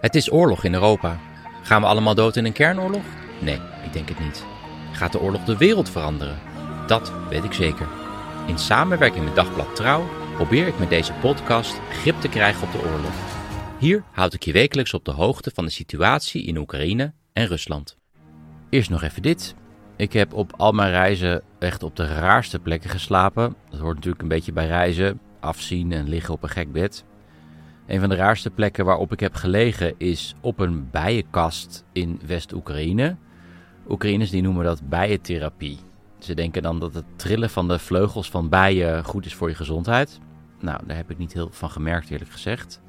Het is oorlog in Europa. Gaan we allemaal dood in een kernoorlog? Nee, ik denk het niet. Gaat de oorlog de wereld veranderen? Dat weet ik zeker. In samenwerking met Dagblad Trouw probeer ik met deze podcast grip te krijgen op de oorlog. Hier houd ik je wekelijks op de hoogte van de situatie in Oekraïne en Rusland. Eerst nog even dit. Ik heb op al mijn reizen echt op de raarste plekken geslapen. Dat hoort natuurlijk een beetje bij reizen, afzien en liggen op een gek bed. Een van de raarste plekken waarop ik heb gelegen is op een bijenkast in West-Oekraïne. Oekraïners die noemen dat bijentherapie. Ze denken dan dat het trillen van de vleugels van bijen goed is voor je gezondheid. Nou, daar heb ik niet heel van gemerkt eerlijk gezegd.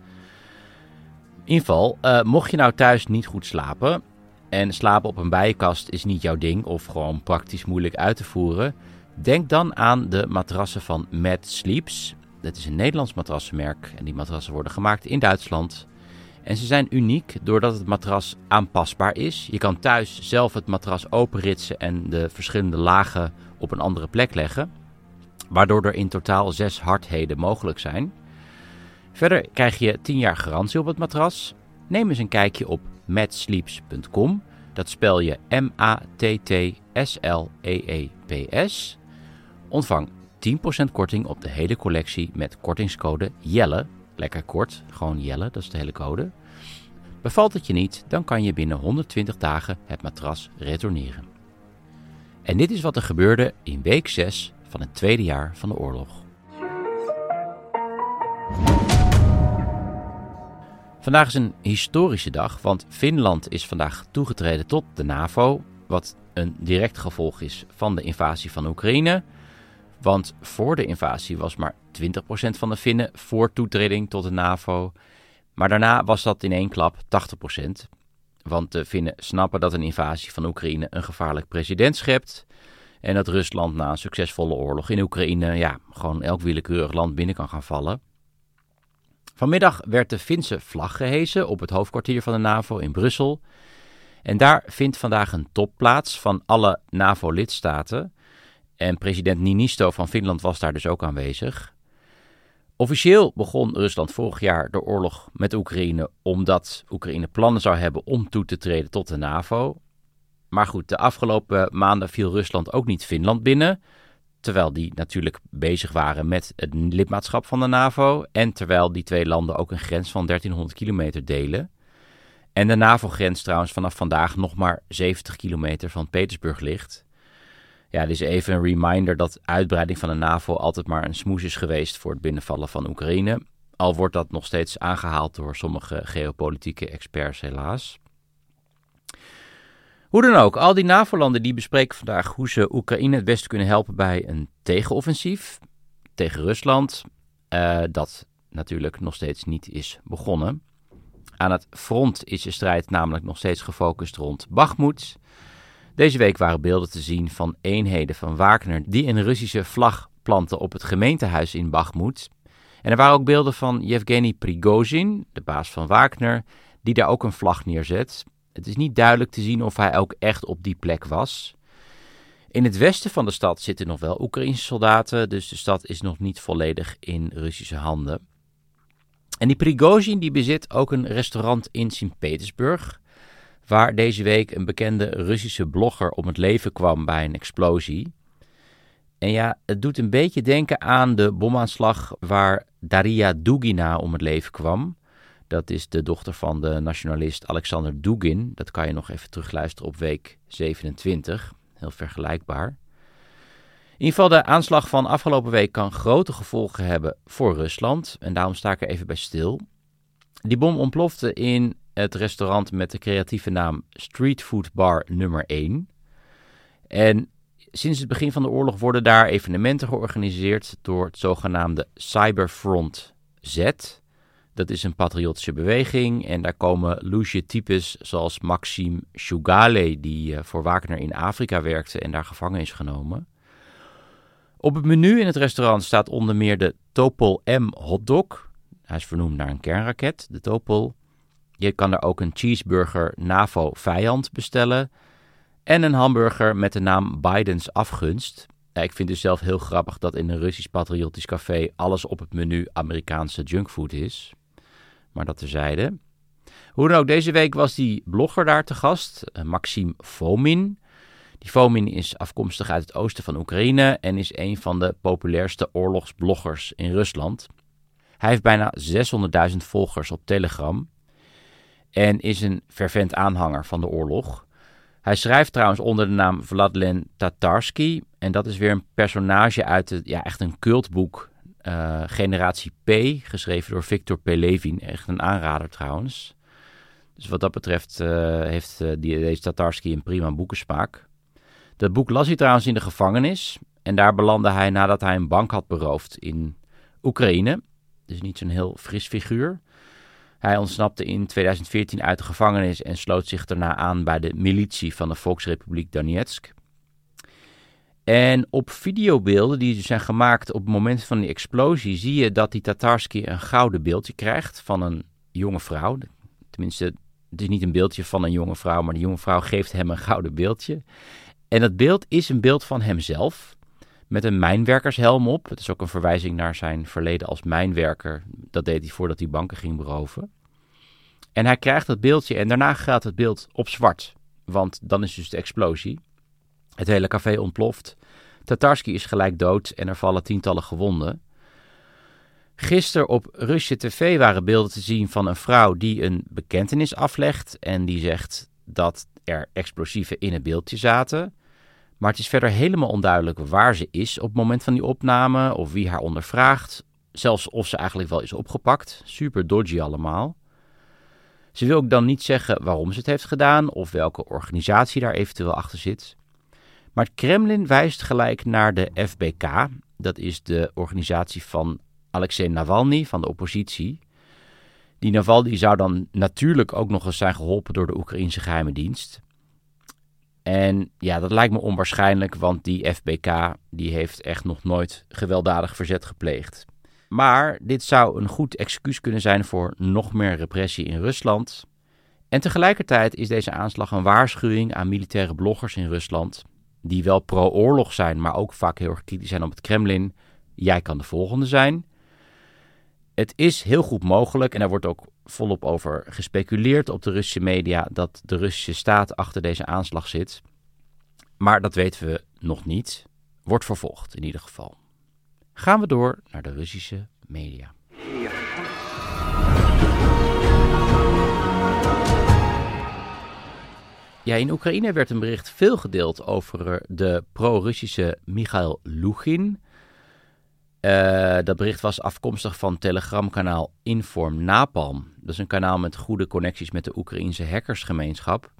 In ieder geval, eh, mocht je nou thuis niet goed slapen en slapen op een bijenkast is niet jouw ding of gewoon praktisch moeilijk uit te voeren, denk dan aan de matrassen van Mad Sleeps. Dat is een Nederlands matrassenmerk en die matrassen worden gemaakt in Duitsland. En ze zijn uniek doordat het matras aanpasbaar is. Je kan thuis zelf het matras openritsen en de verschillende lagen op een andere plek leggen. Waardoor er in totaal zes hardheden mogelijk zijn. Verder krijg je 10 jaar garantie op het matras. Neem eens een kijkje op matsleeps.com. Dat spel je M-A-T-T-S-L-E-E-P-S. Ontvang 10% korting op de hele collectie met kortingscode JELLE. Lekker kort, gewoon JELLE, dat is de hele code. Bevalt het je niet, dan kan je binnen 120 dagen het matras retourneren. En dit is wat er gebeurde in week 6 van het tweede jaar van de oorlog. Vandaag is een historische dag, want Finland is vandaag toegetreden tot de NAVO, wat een direct gevolg is van de invasie van Oekraïne. Want voor de invasie was maar 20% van de Finnen voor toetreding tot de NAVO. Maar daarna was dat in één klap 80%. Want de Finnen snappen dat een invasie van Oekraïne een gevaarlijk president schept. En dat Rusland na een succesvolle oorlog in Oekraïne ja, gewoon elk willekeurig land binnen kan gaan vallen. Vanmiddag werd de Finse vlag gehesen op het hoofdkwartier van de NAVO in Brussel. En daar vindt vandaag een top plaats van alle NAVO-lidstaten. En president Niinisto van Finland was daar dus ook aanwezig. Officieel begon Rusland vorig jaar de oorlog met Oekraïne omdat Oekraïne plannen zou hebben om toe te treden tot de NAVO. Maar goed, de afgelopen maanden viel Rusland ook niet Finland binnen. Terwijl die natuurlijk bezig waren met het lidmaatschap van de NAVO. En terwijl die twee landen ook een grens van 1300 kilometer delen. En de NAVO-grens trouwens vanaf vandaag nog maar 70 kilometer van Petersburg ligt. Ja, dit is even een reminder dat uitbreiding van de NAVO altijd maar een smoes is geweest voor het binnenvallen van Oekraïne. Al wordt dat nog steeds aangehaald door sommige geopolitieke experts helaas. Hoe dan ook, al die NAVO-landen die bespreken vandaag hoe ze Oekraïne het beste kunnen helpen bij een tegenoffensief tegen Rusland. Uh, dat natuurlijk nog steeds niet is begonnen. Aan het front is de strijd namelijk nog steeds gefocust rond Bakhmut. Deze week waren beelden te zien van eenheden van Wagner die een Russische vlag planten op het gemeentehuis in Bakhmut. En er waren ook beelden van Yevgeny Prigozhin, de baas van Wagner, die daar ook een vlag neerzet. Het is niet duidelijk te zien of hij ook echt op die plek was. In het westen van de stad zitten nog wel Oekraïnse soldaten, dus de stad is nog niet volledig in Russische handen. En die Prigozhin die bezit ook een restaurant in Sint-Petersburg, waar deze week een bekende Russische blogger om het leven kwam bij een explosie. En ja, het doet een beetje denken aan de bomaanslag waar Daria Dugina om het leven kwam. Dat is de dochter van de nationalist Alexander Dugin. Dat kan je nog even terugluisteren op week 27. Heel vergelijkbaar. In ieder geval, de aanslag van afgelopen week kan grote gevolgen hebben voor Rusland. En daarom sta ik er even bij stil. Die bom ontplofte in het restaurant met de creatieve naam Street Food Bar nummer 1. En sinds het begin van de oorlog worden daar evenementen georganiseerd door het zogenaamde Cyberfront Z. Dat is een patriotische beweging en daar komen loesje types zoals Maxime Shugale, die eh, voor Wagner in Afrika werkte en daar gevangen is genomen. Op het menu in het restaurant staat onder meer de Topol M hotdog. Hij is vernoemd naar een kernraket, de Topol. Je kan er ook een cheeseburger NAVO vijand bestellen. En een hamburger met de naam Bidens afgunst. Ik vind het zelf heel grappig dat in een Russisch patriotisch café alles op het menu Amerikaanse junkfood is. Maar dat terzijde. Hoe dan ook, deze week was die blogger daar te gast, eh, Maxim Fomin. Die Fomin is afkomstig uit het oosten van Oekraïne en is een van de populairste oorlogsbloggers in Rusland. Hij heeft bijna 600.000 volgers op Telegram en is een fervent aanhanger van de oorlog. Hij schrijft trouwens onder de naam Vladlen Tatarsky. En dat is weer een personage uit het, ja, echt een cultboek. Uh, Generatie P, geschreven door Victor P. Levin. Echt een aanrader trouwens. Dus wat dat betreft uh, heeft uh, die, deze Tatarsky een prima boekensmaak. Dat boek las hij trouwens in de gevangenis. En daar belandde hij nadat hij een bank had beroofd in Oekraïne. Dus niet zo'n heel fris figuur. Hij ontsnapte in 2014 uit de gevangenis en sloot zich daarna aan bij de militie van de Volksrepubliek Donetsk. En op videobeelden die zijn gemaakt op het moment van die explosie zie je dat die Tatarsky een gouden beeldje krijgt van een jonge vrouw. Tenminste, het is niet een beeldje van een jonge vrouw, maar de jonge vrouw geeft hem een gouden beeldje. En dat beeld is een beeld van hemzelf met een mijnwerkershelm op. Het is ook een verwijzing naar zijn verleden als mijnwerker. Dat deed hij voordat hij banken ging beroven. En hij krijgt dat beeldje en daarna gaat het beeld op zwart. Want dan is dus de explosie. Het hele café ontploft. Tatarski is gelijk dood en er vallen tientallen gewonden. Gisteren op Rusje TV waren beelden te zien van een vrouw die een bekentenis aflegt. En die zegt dat er explosieven in het beeldje zaten. Maar het is verder helemaal onduidelijk waar ze is op het moment van die opname, of wie haar ondervraagt, zelfs of ze eigenlijk wel is opgepakt. Super dodgy allemaal. Ze wil ook dan niet zeggen waarom ze het heeft gedaan of welke organisatie daar eventueel achter zit. Maar het Kremlin wijst gelijk naar de FBK, dat is de organisatie van Alexei Navalny van de oppositie. Die Navalny zou dan natuurlijk ook nog eens zijn geholpen door de Oekraïnse geheime dienst. En ja, dat lijkt me onwaarschijnlijk, want die FBK die heeft echt nog nooit gewelddadig verzet gepleegd. Maar dit zou een goed excuus kunnen zijn voor nog meer repressie in Rusland. En tegelijkertijd is deze aanslag een waarschuwing aan militaire bloggers in Rusland, die wel pro-oorlog zijn, maar ook vaak heel erg kritisch zijn op het Kremlin. Jij kan de volgende zijn. Het is heel goed mogelijk, en daar wordt ook volop over gespeculeerd op de Russische media, dat de Russische staat achter deze aanslag zit. Maar dat weten we nog niet. Wordt vervolgd in ieder geval. Gaan we door naar de Russische media. Ja, in Oekraïne werd een bericht veel gedeeld over de pro-Russische Michail Lugin. Uh, dat bericht was afkomstig van telegramkanaal Inform Napalm. Dat is een kanaal met goede connecties met de Oekraïnse hackersgemeenschap.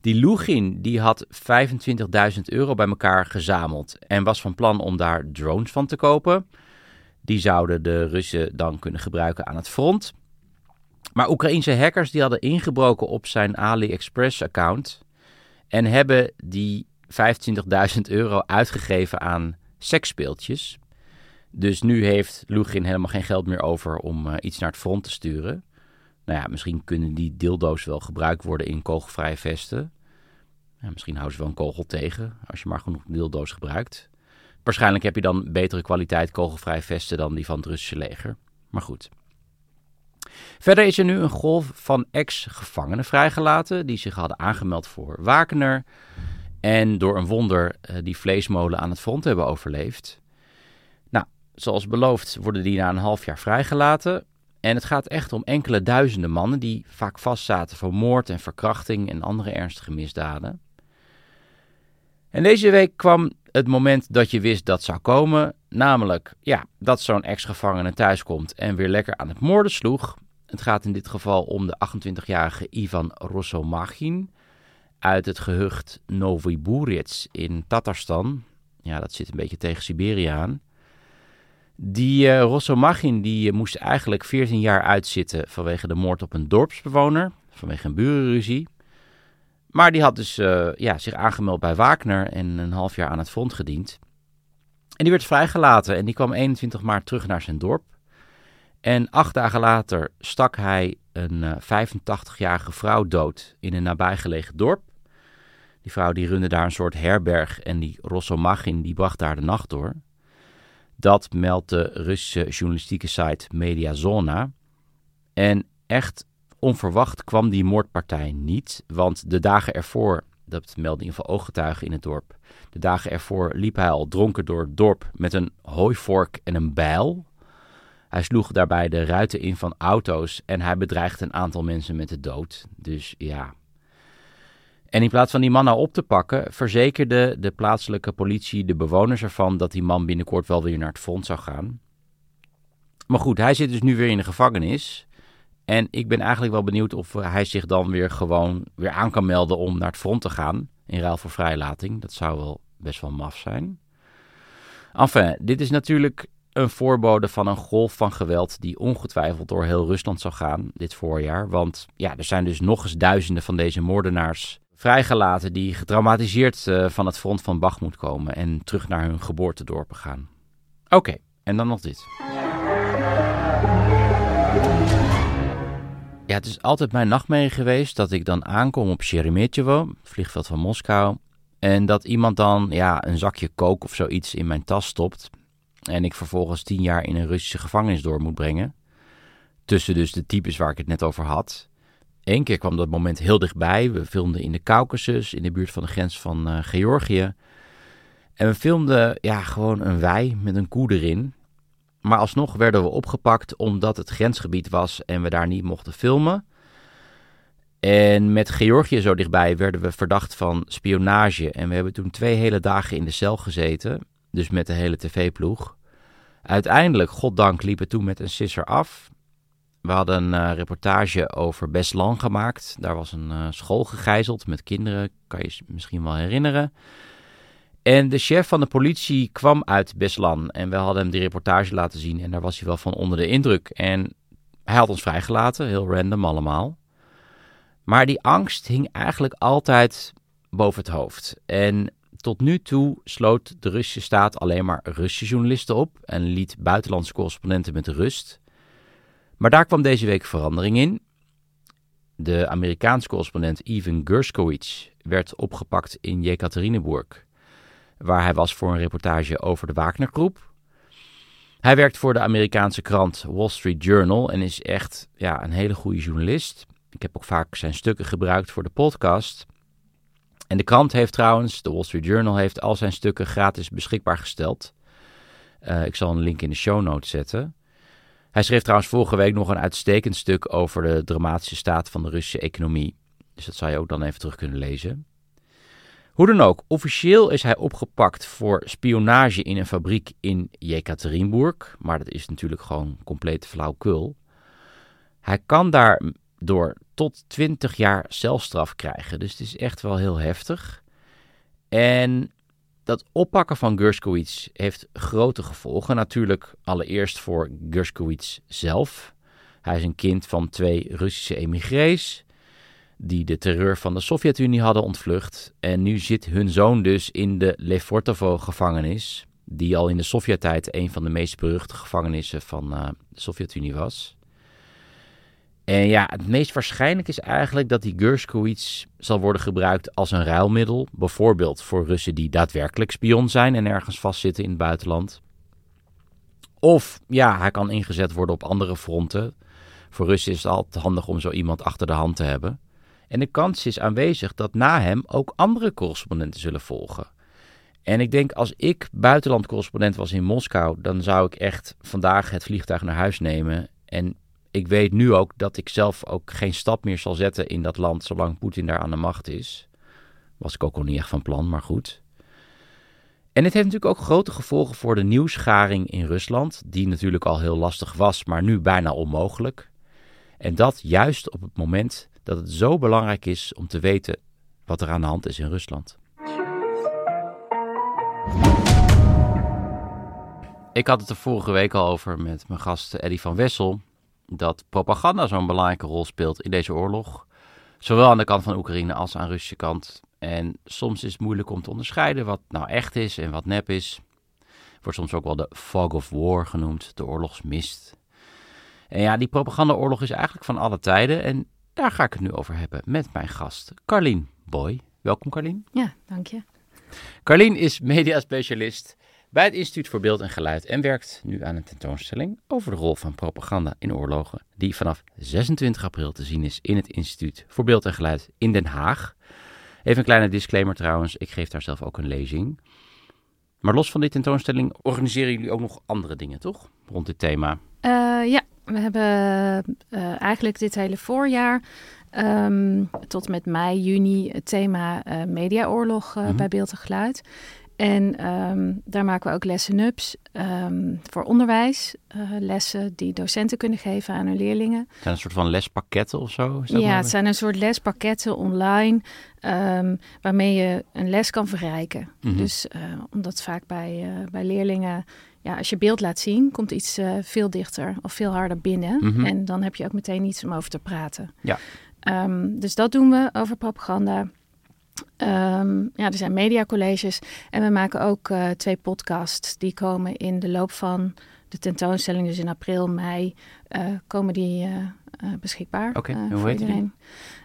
Die Lugin die had 25.000 euro bij elkaar gezameld en was van plan om daar drones van te kopen. Die zouden de Russen dan kunnen gebruiken aan het front. Maar Oekraïnse hackers die hadden ingebroken op zijn AliExpress-account en hebben die 25.000 euro uitgegeven aan seksspeeltjes. Dus nu heeft Lugin helemaal geen geld meer over om uh, iets naar het front te sturen. Nou ja, misschien kunnen die dildo's wel gebruikt worden in kogelvrije vesten. Misschien houden ze wel een kogel tegen als je maar genoeg dildo's gebruikt. Waarschijnlijk heb je dan betere kwaliteit kogelvrije vesten dan die van het Russische leger. Maar goed. Verder is er nu een golf van ex-gevangenen vrijgelaten die zich hadden aangemeld voor Wagner. En door een wonder uh, die vleesmolen aan het front hebben overleefd. Zoals beloofd worden die na een half jaar vrijgelaten. En het gaat echt om enkele duizenden mannen die vaak vastzaten voor moord en verkrachting en andere ernstige misdaden. En deze week kwam het moment dat je wist dat zou komen, namelijk ja, dat zo'n ex-gevangene thuiskomt en weer lekker aan het moorden sloeg. Het gaat in dit geval om de 28-jarige Ivan Rossomachin uit het gehucht Noviburits in Tatarstan. Ja, dat zit een beetje tegen Siberië aan. Die uh, Rossomachin die uh, moest eigenlijk 14 jaar uitzitten vanwege de moord op een dorpsbewoner, vanwege een burenruzie. Maar die had dus uh, ja, zich aangemeld bij Wagner en een half jaar aan het front gediend. En die werd vrijgelaten en die kwam 21 maart terug naar zijn dorp. En acht dagen later stak hij een 85-jarige vrouw dood in een nabijgelegen dorp. Die vrouw die runde daar een soort herberg en die Rossomachin die bracht daar de nacht door. Dat meldt de Russische journalistieke site Mediazona. En echt onverwacht kwam die moordpartij niet, want de dagen ervoor, dat meldde in ieder ooggetuigen in het dorp, de dagen ervoor liep hij al dronken door het dorp met een hooivork en een bijl. Hij sloeg daarbij de ruiten in van auto's en hij bedreigde een aantal mensen met de dood. Dus ja, en in plaats van die man nou op te pakken, verzekerde de plaatselijke politie de bewoners ervan dat die man binnenkort wel weer naar het front zou gaan. Maar goed, hij zit dus nu weer in de gevangenis. En ik ben eigenlijk wel benieuwd of hij zich dan weer gewoon weer aan kan melden om naar het front te gaan. In ruil voor vrijlating. Dat zou wel best wel maf zijn. Enfin, dit is natuurlijk een voorbode van een golf van geweld die ongetwijfeld door heel Rusland zal gaan dit voorjaar. Want ja, er zijn dus nog eens duizenden van deze moordenaars vrijgelaten die getraumatiseerd uh, van het front van Bachmoed komen en terug naar hun geboortedorpen gaan. Oké, en dan nog dit. Ja, het is altijd mijn nachtmerrie geweest dat ik dan aankom op Sheremetyevo, het vliegveld van Moskou, en dat iemand dan ja, een zakje kook of zoiets in mijn tas stopt en ik vervolgens tien jaar in een Russische gevangenis door moet brengen. Tussen dus de types waar ik het net over had. Eén keer kwam dat moment heel dichtbij. We filmden in de Caucasus, in de buurt van de grens van uh, Georgië. En we filmden ja, gewoon een wei met een koe erin. Maar alsnog werden we opgepakt omdat het grensgebied was en we daar niet mochten filmen. En met Georgië zo dichtbij werden we verdacht van spionage. En we hebben toen twee hele dagen in de cel gezeten. Dus met de hele tv-ploeg. Uiteindelijk, goddank, liep het toen met een sisser af. We hadden een uh, reportage over Beslan gemaakt. Daar was een uh, school gegijzeld met kinderen, kan je je misschien wel herinneren. En de chef van de politie kwam uit Beslan en we hadden hem die reportage laten zien en daar was hij wel van onder de indruk. En hij had ons vrijgelaten, heel random allemaal. Maar die angst hing eigenlijk altijd boven het hoofd. En tot nu toe sloot de Russische staat alleen maar Russische journalisten op en liet buitenlandse correspondenten met rust. Maar daar kwam deze week verandering in. De Amerikaanse correspondent Ivan Gershkovich werd opgepakt in Jekaterinburg, waar hij was voor een reportage over de Wagner-groep. Hij werkt voor de Amerikaanse krant Wall Street Journal en is echt ja, een hele goede journalist. Ik heb ook vaak zijn stukken gebruikt voor de podcast. En de krant heeft trouwens, de Wall Street Journal heeft al zijn stukken gratis beschikbaar gesteld. Uh, ik zal een link in de show notes zetten. Hij schreef trouwens vorige week nog een uitstekend stuk over de dramatische staat van de Russische economie. Dus dat zou je ook dan even terug kunnen lezen. Hoe dan ook, officieel is hij opgepakt voor spionage in een fabriek in Jekaterinburg. Maar dat is natuurlijk gewoon complete flauwkul. Hij kan daardoor tot 20 jaar celstraf krijgen. Dus het is echt wel heel heftig. En dat oppakken van Gershkovich heeft grote gevolgen. Natuurlijk allereerst voor Gershkovich zelf. Hij is een kind van twee Russische emigrees die de terreur van de Sovjet-Unie hadden ontvlucht. En nu zit hun zoon dus in de Lefortovo-gevangenis, die al in de Sovjet-tijd een van de meest beruchte gevangenissen van uh, de Sovjet-Unie was. En ja, het meest waarschijnlijk is eigenlijk dat die Gershkovich zal worden gebruikt als een ruilmiddel. Bijvoorbeeld voor Russen die daadwerkelijk spion zijn en ergens vastzitten in het buitenland. Of ja, hij kan ingezet worden op andere fronten. Voor Russen is het altijd handig om zo iemand achter de hand te hebben. En de kans is aanwezig dat na hem ook andere correspondenten zullen volgen. En ik denk als ik buitenlandcorrespondent was in Moskou, dan zou ik echt vandaag het vliegtuig naar huis nemen en ik weet nu ook dat ik zelf ook geen stap meer zal zetten in dat land zolang Poetin daar aan de macht is. Was ik ook al niet echt van plan, maar goed. En het heeft natuurlijk ook grote gevolgen voor de nieuwsgaring in Rusland, die natuurlijk al heel lastig was, maar nu bijna onmogelijk. En dat juist op het moment dat het zo belangrijk is om te weten wat er aan de hand is in Rusland. Ik had het er vorige week al over met mijn gast Eddy van Wessel. Dat propaganda zo'n belangrijke rol speelt in deze oorlog. Zowel aan de kant van Oekraïne als aan de Russische kant. En soms is het moeilijk om te onderscheiden wat nou echt is en wat nep is. Wordt soms ook wel de fog of war genoemd, de oorlogsmist. En ja, die propagandaoorlog is eigenlijk van alle tijden. En daar ga ik het nu over hebben met mijn gast, Carlien Boy. Welkom, Carlien. Ja, dank je. Carlien is mediaspecialist bij het Instituut voor Beeld en Geluid en werkt nu aan een tentoonstelling over de rol van propaganda in oorlogen, die vanaf 26 april te zien is in het Instituut voor Beeld en Geluid in Den Haag. Even een kleine disclaimer trouwens, ik geef daar zelf ook een lezing. Maar los van die tentoonstelling organiseren jullie ook nog andere dingen, toch? Rond dit thema. Uh, ja, we hebben uh, eigenlijk dit hele voorjaar um, tot met mei, juni het thema uh, mediaoorlog mm -hmm. bij Beeld en Geluid. En um, daar maken we ook lessen-ups um, voor onderwijs. Uh, lessen die docenten kunnen geven aan hun leerlingen. Het zijn een soort van lespakketten of zo? ja, het zijn een soort lespakketten online. Um, waarmee je een les kan verrijken. Mm -hmm. Dus uh, omdat vaak bij, uh, bij leerlingen... Ja, als je beeld laat zien, komt iets veel dichter of veel harder binnen. Mm -hmm. En dan heb je ook meteen iets om over te praten. Ja. dus dat doen we over propaganda. Um, ja, er zijn mediacolleges en we maken ook uh, twee podcasts. Die komen in de loop van de tentoonstelling, dus in april, mei, uh, komen die uh, beschikbaar. Oké, okay. hoe heet iedereen.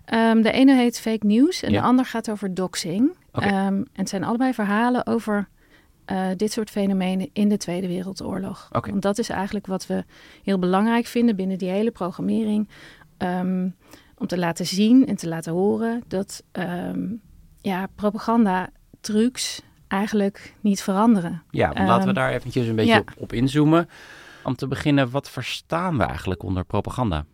die? Um, de ene heet Fake News en ja. de ander gaat over doxing. Okay. Um, en het zijn allebei verhalen over dit soort fenomenen in de Tweede Wereldoorlog. Okay. Want dat is eigenlijk wat we heel belangrijk vinden binnen die hele programmering. Um, om te laten zien en te laten horen dat um, ja, propaganda trucs eigenlijk niet veranderen. Ja, um, laten we daar eventjes een beetje ja. op, op inzoomen. Om te beginnen, wat verstaan we eigenlijk onder propaganda?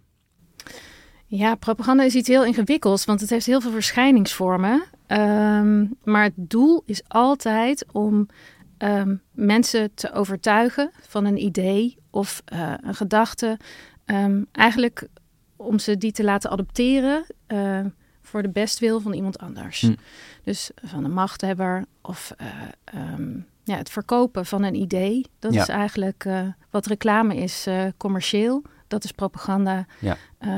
Ja, propaganda is iets heel ingewikkelds, want het heeft heel veel verschijningsvormen. Um, maar het doel is altijd om um, mensen te overtuigen van een idee of uh, een gedachte. Um, eigenlijk om ze die te laten adopteren uh, voor de bestwil van iemand anders. Hm. Dus van een machthebber of uh, um, ja, het verkopen van een idee. Dat Ja. is eigenlijk uh, wat reclame is uh, commercieel. Dat is propaganda. Ja.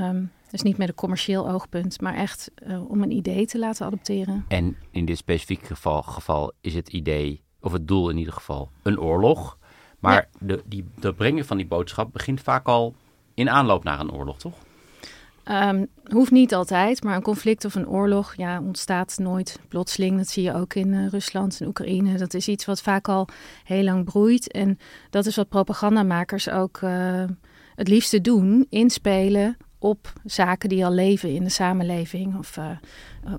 Um, dus niet met een commercieel oogpunt, maar echt om een idee te laten adopteren. En in dit specifieke geval, geval is het idee, of het doel in ieder geval, een oorlog. Maar de, die, de brengen van die boodschap begint vaak al in aanloop naar een oorlog, toch? Um, hoeft niet altijd, maar een conflict of een oorlog ja, ontstaat nooit plotseling. Dat zie je ook in uh, Rusland en Oekraïne. Dat is iets wat vaak al heel lang broeit. En dat is wat propagandamakers ook uh, het liefste doen: inspelen op zaken die al leven in de samenleving. Of uh,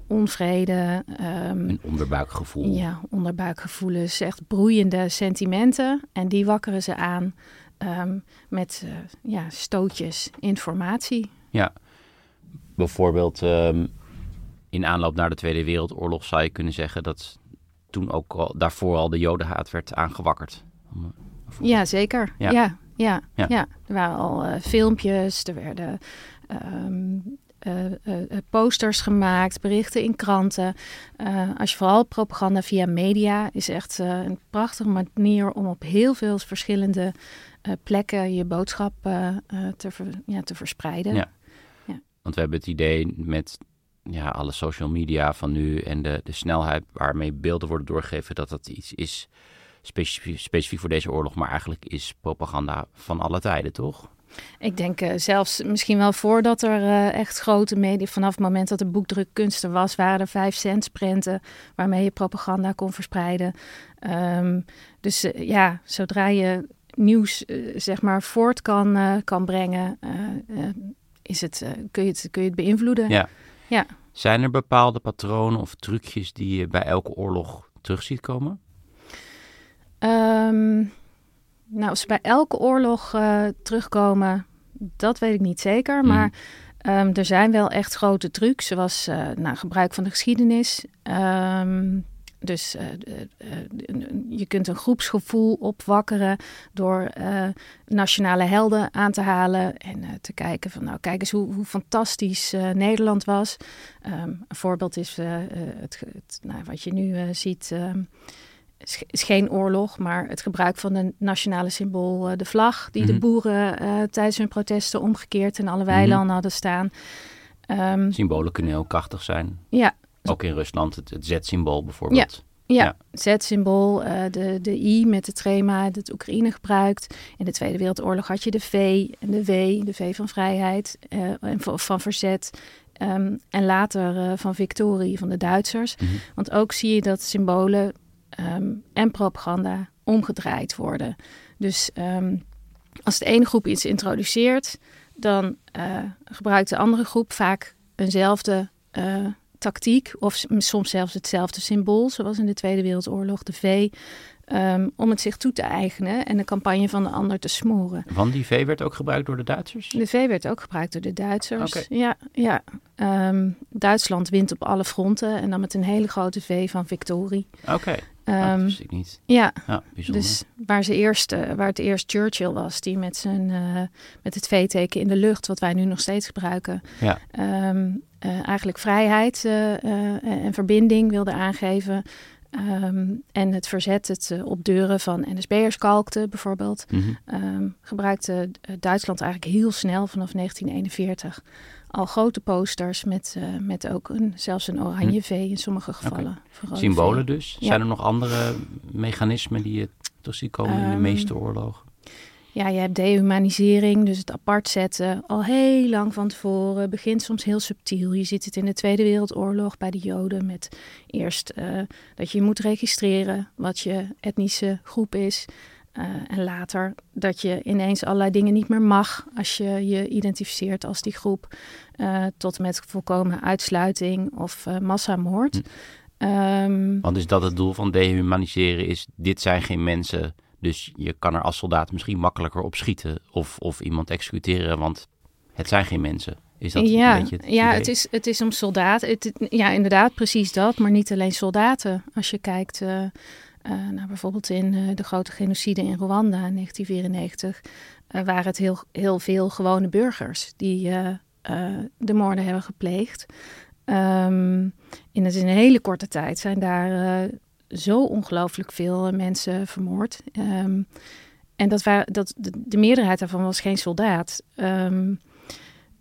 onvrede. Um, Een onderbuikgevoel. Ja, onderbuikgevoelens. Echt broeiende sentimenten. En die wakkeren ze aan um, met ja, stootjes informatie. Ja, bijvoorbeeld um, in aanloop naar de Tweede Wereldoorlog zou je kunnen zeggen dat toen ook al, daarvoor al de jodenhaat werd aangewakkerd. Ja, zeker. Ja. Ja, ja, ja. Ja. Er waren al uh, filmpjes, er werden um, uh, uh, posters gemaakt, berichten in kranten. Als je vooral propaganda via media is echt een prachtige manier om op heel veel verschillende plekken je boodschap te, ver, ja, te verspreiden. Ja. Want we hebben het idee met ja, alle social media van nu en de, de snelheid waarmee beelden worden doorgegeven, dat dat iets is specifiek, specifiek voor deze oorlog, maar eigenlijk is propaganda van alle tijden, toch? Ik denk uh, zelfs misschien wel voordat er uh, echt grote media, vanaf het moment dat er was, waren er vijf cent prenten waarmee je propaganda kon verspreiden. Um, dus uh, ja, zodra je nieuws zeg maar voort kan, kan brengen, is het, uh, kun, je het, kun je het beïnvloeden. Ja. ja. Zijn er bepaalde patronen of trucjes die je bij elke oorlog terug ziet komen? Um, nou, als ze bij elke oorlog uh, terugkomen, dat weet ik niet zeker. Mm. Maar um, er zijn wel echt grote trucs, zoals uh, nou, gebruik van de geschiedenis. Um, Dus uh, uh, je kunt een groepsgevoel opwakkeren door nationale helden aan te halen en te kijken van nou kijk eens hoe, hoe fantastisch Nederland was. Um, een voorbeeld is het, het nou, wat je nu ziet. Um, is geen oorlog, maar het gebruik van een nationale symbool, de vlag, die de Mhm. boeren tijdens hun protesten omgekeerd in alle weilanden hadden staan. Um, Symbolen kunnen heel krachtig zijn. ja, Ook in Rusland, het, het Z-symbool bijvoorbeeld. Ja, Ja. Z-symbool, eh, de, de I met de trema, dat Oekraïne gebruikt. In de Tweede Wereldoorlog had je de V en de W, de V van vrijheid eh, en van, van verzet. Ehm, en later eh, van victorie van de Duitsers. Mhm. Want ook zie je dat symbolen ehm, en propaganda omgedraaid worden. Dus ehm, als de ene groep iets introduceert, dan gebruikt de andere groep vaak eenzelfde tactiek of soms zelfs hetzelfde symbool, zoals in de Tweede Wereldoorlog, de V, ehm, om het zich toe te eigenen en de campagne van de ander te smoren. Want die V werd ook gebruikt door de Duitsers? De V werd ook gebruikt door de Duitsers. Ja, ja. Ehm, Duitsland wint op alle fronten en dan met een hele grote V van victorie. Oké, Ah, dat Ehm, wist ik niet. ja, Ja, bijzonder. dus waar, ze eerst, eh, waar het eerst Churchill was, die met, zijn, eh, met het V-teken in de lucht, wat wij nu nog steeds gebruiken, Ja. eh, eigenlijk vrijheid en verbinding wilde aangeven. Ehm, en het verzet, het eh, op deuren van NSB'ers kalkte bijvoorbeeld, Mhm. ehm, gebruikte eh, Duitsland eigenlijk heel snel vanaf 1941 al grote posters met, eh, met ook een, zelfs een oranje V in sommige gevallen. rode Symbolen dus. Ja. Zijn er nog andere mechanismen die je terug ziet komen in de Ehm, meeste oorlogen? Ja, je hebt dehumanisering, dus het apart zetten, al heel lang van tevoren. Begint soms heel subtiel. Je ziet het in de Tweede Wereldoorlog bij de Joden met eerst eh, dat je moet registreren wat je etnische groep is. Eh, en later dat je ineens allerlei dingen niet meer mag als je je identificeert als die groep. eh, tot met volkomen uitsluiting of massamoord. Hm. Ehm, Want is dat het doel van dehumaniseren? Is dit zijn geen mensen, dus je kan er als soldaat misschien makkelijker op schieten of, of iemand executeren, want het zijn geen mensen. Is dat ja, een beetje het ja idee? het, is, het is om soldaten. Het, ja, inderdaad, precies dat. Maar niet alleen soldaten. Als je kijkt eh, eh, naar bijvoorbeeld in eh, de grote genocide in Rwanda in 1994, eh, waren het heel, heel veel gewone burgers die de moorden hebben gepleegd. Ehm, in, het, in een hele korte tijd zijn daar zo ongelooflijk veel mensen vermoord. Ehm, en dat dat, de, de meerderheid daarvan was geen soldaat. Ehm,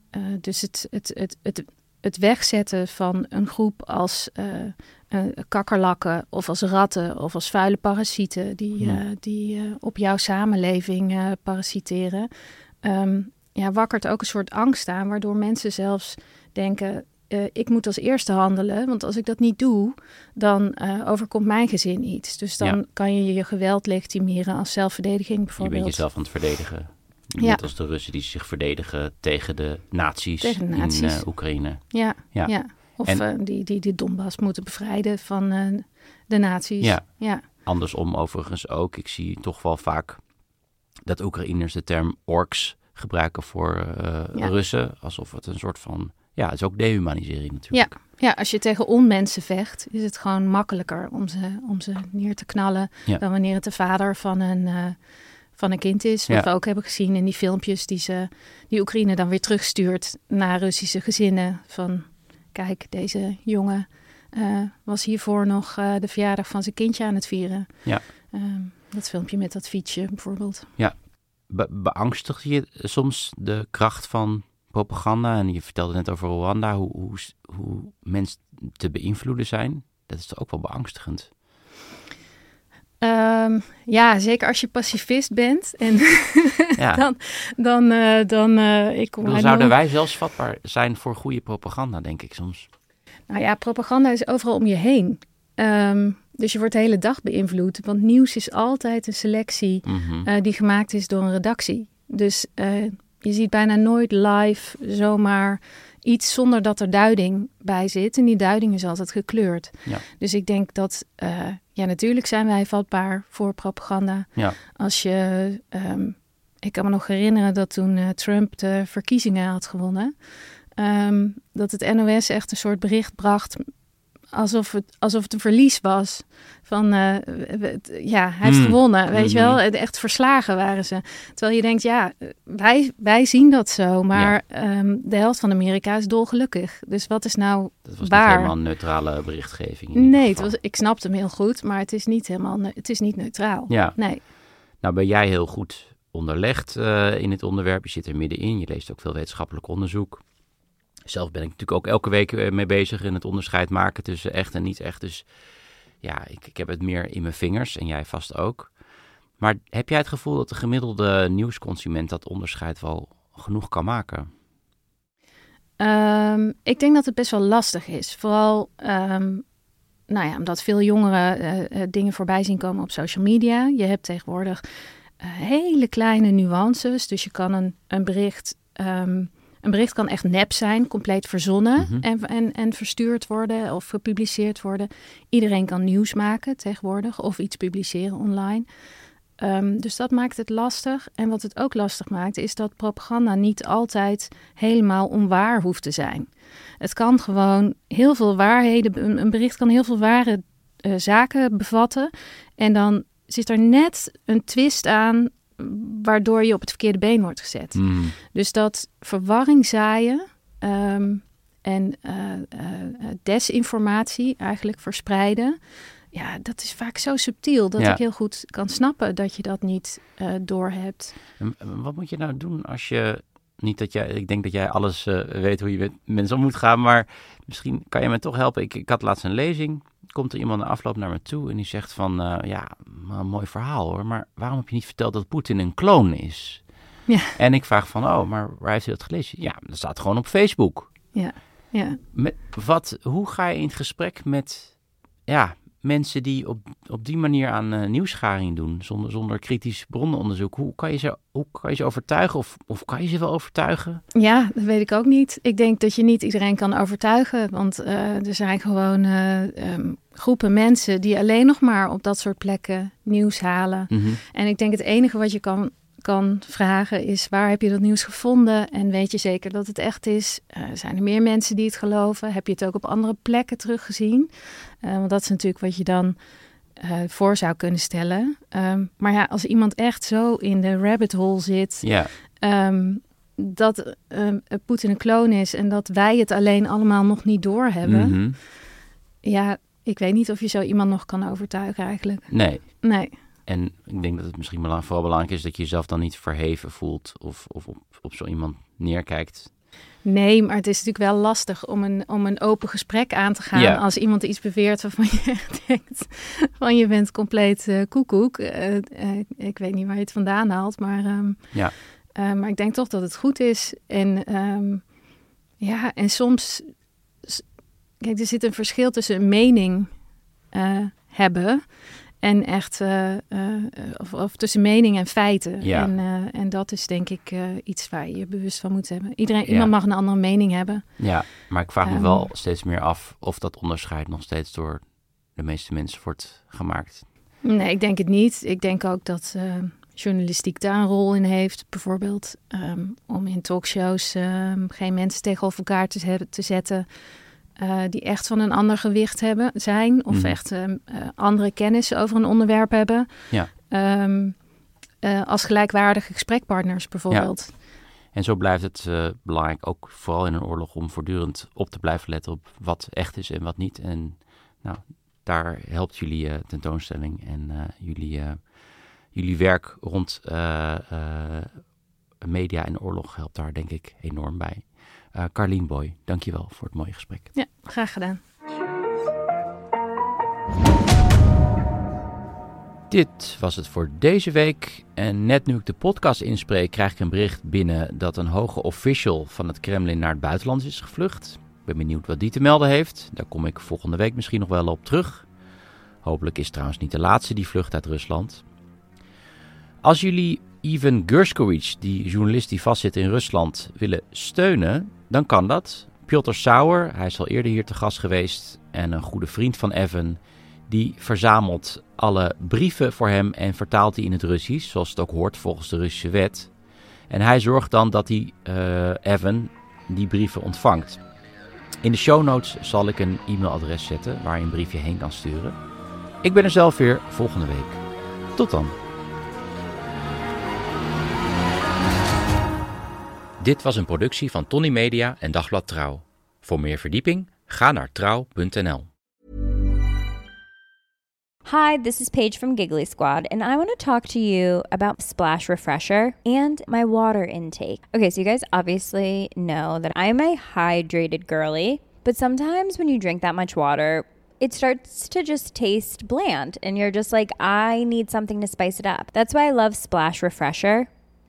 eh, dus het, het, het, het, het wegzetten van een groep als eh, eh, kakkerlakken of als ratten of als vuile parasieten die, Ja. die op jouw samenleving parasiteren, ehm, ja, wakkert ook een soort angst aan, waardoor mensen zelfs denken. Eh, ik moet als eerste handelen, want als ik dat niet doe, dan eh, overkomt mijn gezin iets. Dus dan Ja. kan je je geweld legitimeren als zelfverdediging Je bijvoorbeeld. bent jezelf aan het verdedigen. Ja. Net als de Russen die zich verdedigen tegen de nazi's, Tegen de in eh, Oekraïne. Ja, Ja. ja. Of En- die, die de Donbass moeten bevrijden van de nazi's. Ja. ja. Andersom overigens ook. Ik zie toch wel vaak dat Oekraïners de term orks gebruiken voor. Russen. Alsof het een soort van... Ja, het is ook dehumanisering natuurlijk. Ja. ja, als je tegen onmensen vecht, is het gewoon makkelijker om ze, om ze neer te knallen Ja. dan wanneer het de vader van een, eh, van een kind is. Wat Ja. we ook hebben gezien in die filmpjes die, ze, die Oekraïne dan weer terugstuurt naar Russische gezinnen. Van kijk, deze jongen eh, was hiervoor nog eh, de verjaardag van zijn kindje aan het vieren. Ja. Ehm, dat filmpje met dat fietsje bijvoorbeeld. Be beangstigt je soms de kracht van propaganda? En je vertelde net over Rwanda, hoe, hoe, hoe mensen te beïnvloeden zijn. Dat is toch ook wel beangstigend? Ehm, ja, zeker als je pacifist bent. En Ja. dan, dan, eh, dan eh, ik kom zouden wij zelfs vatbaar zijn voor goede propaganda, denk ik soms. Nou ja, propaganda is overal om je heen. Ehm, dus je wordt de hele dag beïnvloed. Want nieuws is altijd een selectie Mhm. eh, die gemaakt is door een redactie. Dus je ziet bijna nooit live zomaar iets zonder dat er duiding bij zit. En die duiding is altijd gekleurd. Ja. Dus ik denk dat, eh, ja, natuurlijk zijn wij vatbaar voor propaganda. Ja. Als je, ehm, ik kan me nog herinneren dat toen eh, Trump de verkiezingen had gewonnen, ehm, dat het NOS echt een soort bericht bracht alsof, het, alsof het een verlies was. Van, eh, ja, hij heeft Hmm. gewonnen, weet je wel. Het- Echt verslagen waren ze. Terwijl je denkt, ja, wij, wij zien dat zo. Maar ehm, de helft van Amerika is dolgelukkig. Dus wat is nou Dat was waar? niet helemaal een neutrale berichtgeving. Nee, het was, ik snapte hem heel goed, maar het is niet helemaal, het is niet neutraal. Ja. Nee. Nou ben jij heel goed onderlegd eh, in het onderwerp. Je zit er middenin. Je leest ook veel wetenschappelijk onderzoek. Zelf ben ik natuurlijk ook elke week eh, mee bezig in het onderscheid maken tussen echt en niet echt. Dus ja, ik, ik heb het meer in mijn vingers en jij vast ook. Maar heb jij het gevoel dat de gemiddelde nieuwsconsument dat onderscheid wel genoeg kan maken? Ehm, ik denk dat het best wel lastig is. Vooral, ehm, nou ja, omdat veel jongeren eh, eh, dingen voorbij zien komen op social media. Je hebt tegenwoordig hele kleine nuances. Dus je kan een, een bericht. ehm, een bericht kan echt nep zijn, compleet verzonnen Mhm. en, en, en verstuurd worden of gepubliceerd worden. Iedereen kan nieuws maken tegenwoordig of iets publiceren online. Ehm, dus dat maakt het lastig. En wat het ook lastig maakt, is dat propaganda niet altijd helemaal onwaar hoeft te zijn. Het kan gewoon heel veel waarheden, een een bericht kan heel veel ware eh, zaken bevatten. En dan zit er net een twist aan, waardoor je op het verkeerde been wordt gezet. Hmm. Dus dat verwarring zaaien ehm, en eh, eh, eh, desinformatie eigenlijk verspreiden. Ja, dat is vaak zo subtiel dat Ja. ik heel goed kan snappen dat je dat niet eh doorhebt. En wat moet je nou doen als je. Niet dat jij. Ik denk dat jij alles eh, weet hoe je met mensen om moet gaan. Maar misschien kan je me toch helpen. Ik, ik had laatst een lezing. Komt er iemand na afloop naar me toe en die zegt van. eh, ja, een mooi verhaal hoor. Maar waarom heb je niet verteld dat Poetin een kloon is? Ja. En ik vraag van. Oh, maar waar heeft u dat gelezen? Ja, dat staat gewoon op Facebook. Ja, ja. Met, wat, hoe ga je in het gesprek met. Ja, mensen die op, op die manier aan nieuwsgaring doen, zonder, zonder kritisch bronnenonderzoek. Hoe kan je ze, hoe kan je ze overtuigen? Of, of kan je ze wel overtuigen? Ja, dat weet ik ook niet. Ik denk dat je niet iedereen kan overtuigen. Want eh, er zijn gewoon eh, ehm, groepen mensen die alleen nog maar op dat soort plekken nieuws halen. En ik denk het enige wat je kan, kan vragen is: waar heb je dat nieuws gevonden? En weet je zeker dat het echt is? Eh, zijn er meer mensen die het geloven? Heb je het ook op andere plekken teruggezien? Eh, want dat is natuurlijk wat je dan eh, voor zou kunnen stellen. Ehm, maar ja, als iemand echt zo in de rabbit hole zit, Ja, ehm, dat ehm, Poetin een kloon is en dat wij het alleen allemaal nog niet doorhebben. Mhm. Ja, ik weet niet of je zo iemand nog kan overtuigen eigenlijk. nee. Nee. En ik denk dat het misschien belang, vooral belangrijk is dat je jezelf dan niet verheven voelt of, of op, op zo iemand neerkijkt. Nee, maar het is natuurlijk wel lastig om een, om een open gesprek aan te gaan Ja. als iemand iets beweert waarvan je echt denkt van je bent compleet eh, koekoek. Eh, eh, ik weet niet waar je het vandaan haalt, maar, ehm, Ja. maar ik denk toch dat het goed is. En ehm, ja, en soms, kijk, er zit een verschil tussen een mening hebben en echt, eh, eh, of, of tussen mening en feiten. Ja. En, eh, en dat is denk ik iets waar je je bewust van moet hebben. Iedereen, Ja. iemand mag een andere mening hebben. Ja, maar ik vraag me Ehm. wel steeds meer af of dat onderscheid nog steeds door de meeste mensen wordt gemaakt. Nee, ik denk het niet. Ik denk ook dat journalistiek daar een rol in heeft. Bijvoorbeeld ehm, om in talkshows ehm, geen mensen tegenover elkaar te, te zetten. Eh, die echt van een ander gewicht hebben, zijn. Of Mhm. echt ehm, eh, andere kennis over een onderwerp hebben. Ja. Ehm, eh, als gelijkwaardige gesprekpartners bijvoorbeeld. En zo blijft het belangrijk, ook vooral in een oorlog, om voortdurend op te blijven letten op wat echt is en wat niet. En nou, daar helpt jullie tentoonstelling en jullie, jullie werk rond eh, media en oorlog helpt daar denk ik enorm bij. Eh Carlien Boy, dankjewel voor het mooie gesprek. Ja, graag gedaan. Dit was het voor deze week. En net nu ik de podcast inspreek, krijg ik een bericht binnen dat een hoge official van het Kremlin naar het buitenland is gevlucht. Ik ben benieuwd wat die te melden heeft. Daar kom ik volgende week misschien nog wel op terug. Hopelijk is het trouwens niet de laatste die vlucht uit Rusland. Als jullie Ivan Gershkovich, die journalist die vastzit in Rusland, willen steunen, dan kan dat. Piotr Sauer, hij is al eerder hier te gast geweest en een goede vriend van Evan, die verzamelt alle brieven voor hem en vertaalt die in het Russisch, zoals het ook hoort volgens de Russische wet. En hij zorgt dan dat die, eh, Evan die brieven ontvangt. In de show notes zal ik een e-mailadres zetten waar je een briefje heen kan sturen. Ik ben er zelf weer volgende week. Tot dan. Dit was een productie van Tony Media en Dagblad Trouw. Voor meer verdieping ga naar trouw.nl. Hi, this is Paige from Giggly Squad, and I want to talk to you about Splash Refresher and my water intake. Okay, so you guys obviously know that I'm a hydrated girly, but sometimes when you drink that much water, it starts to just taste bland, and you're just like, I need something to spice it up. That's why I love Splash Refresher.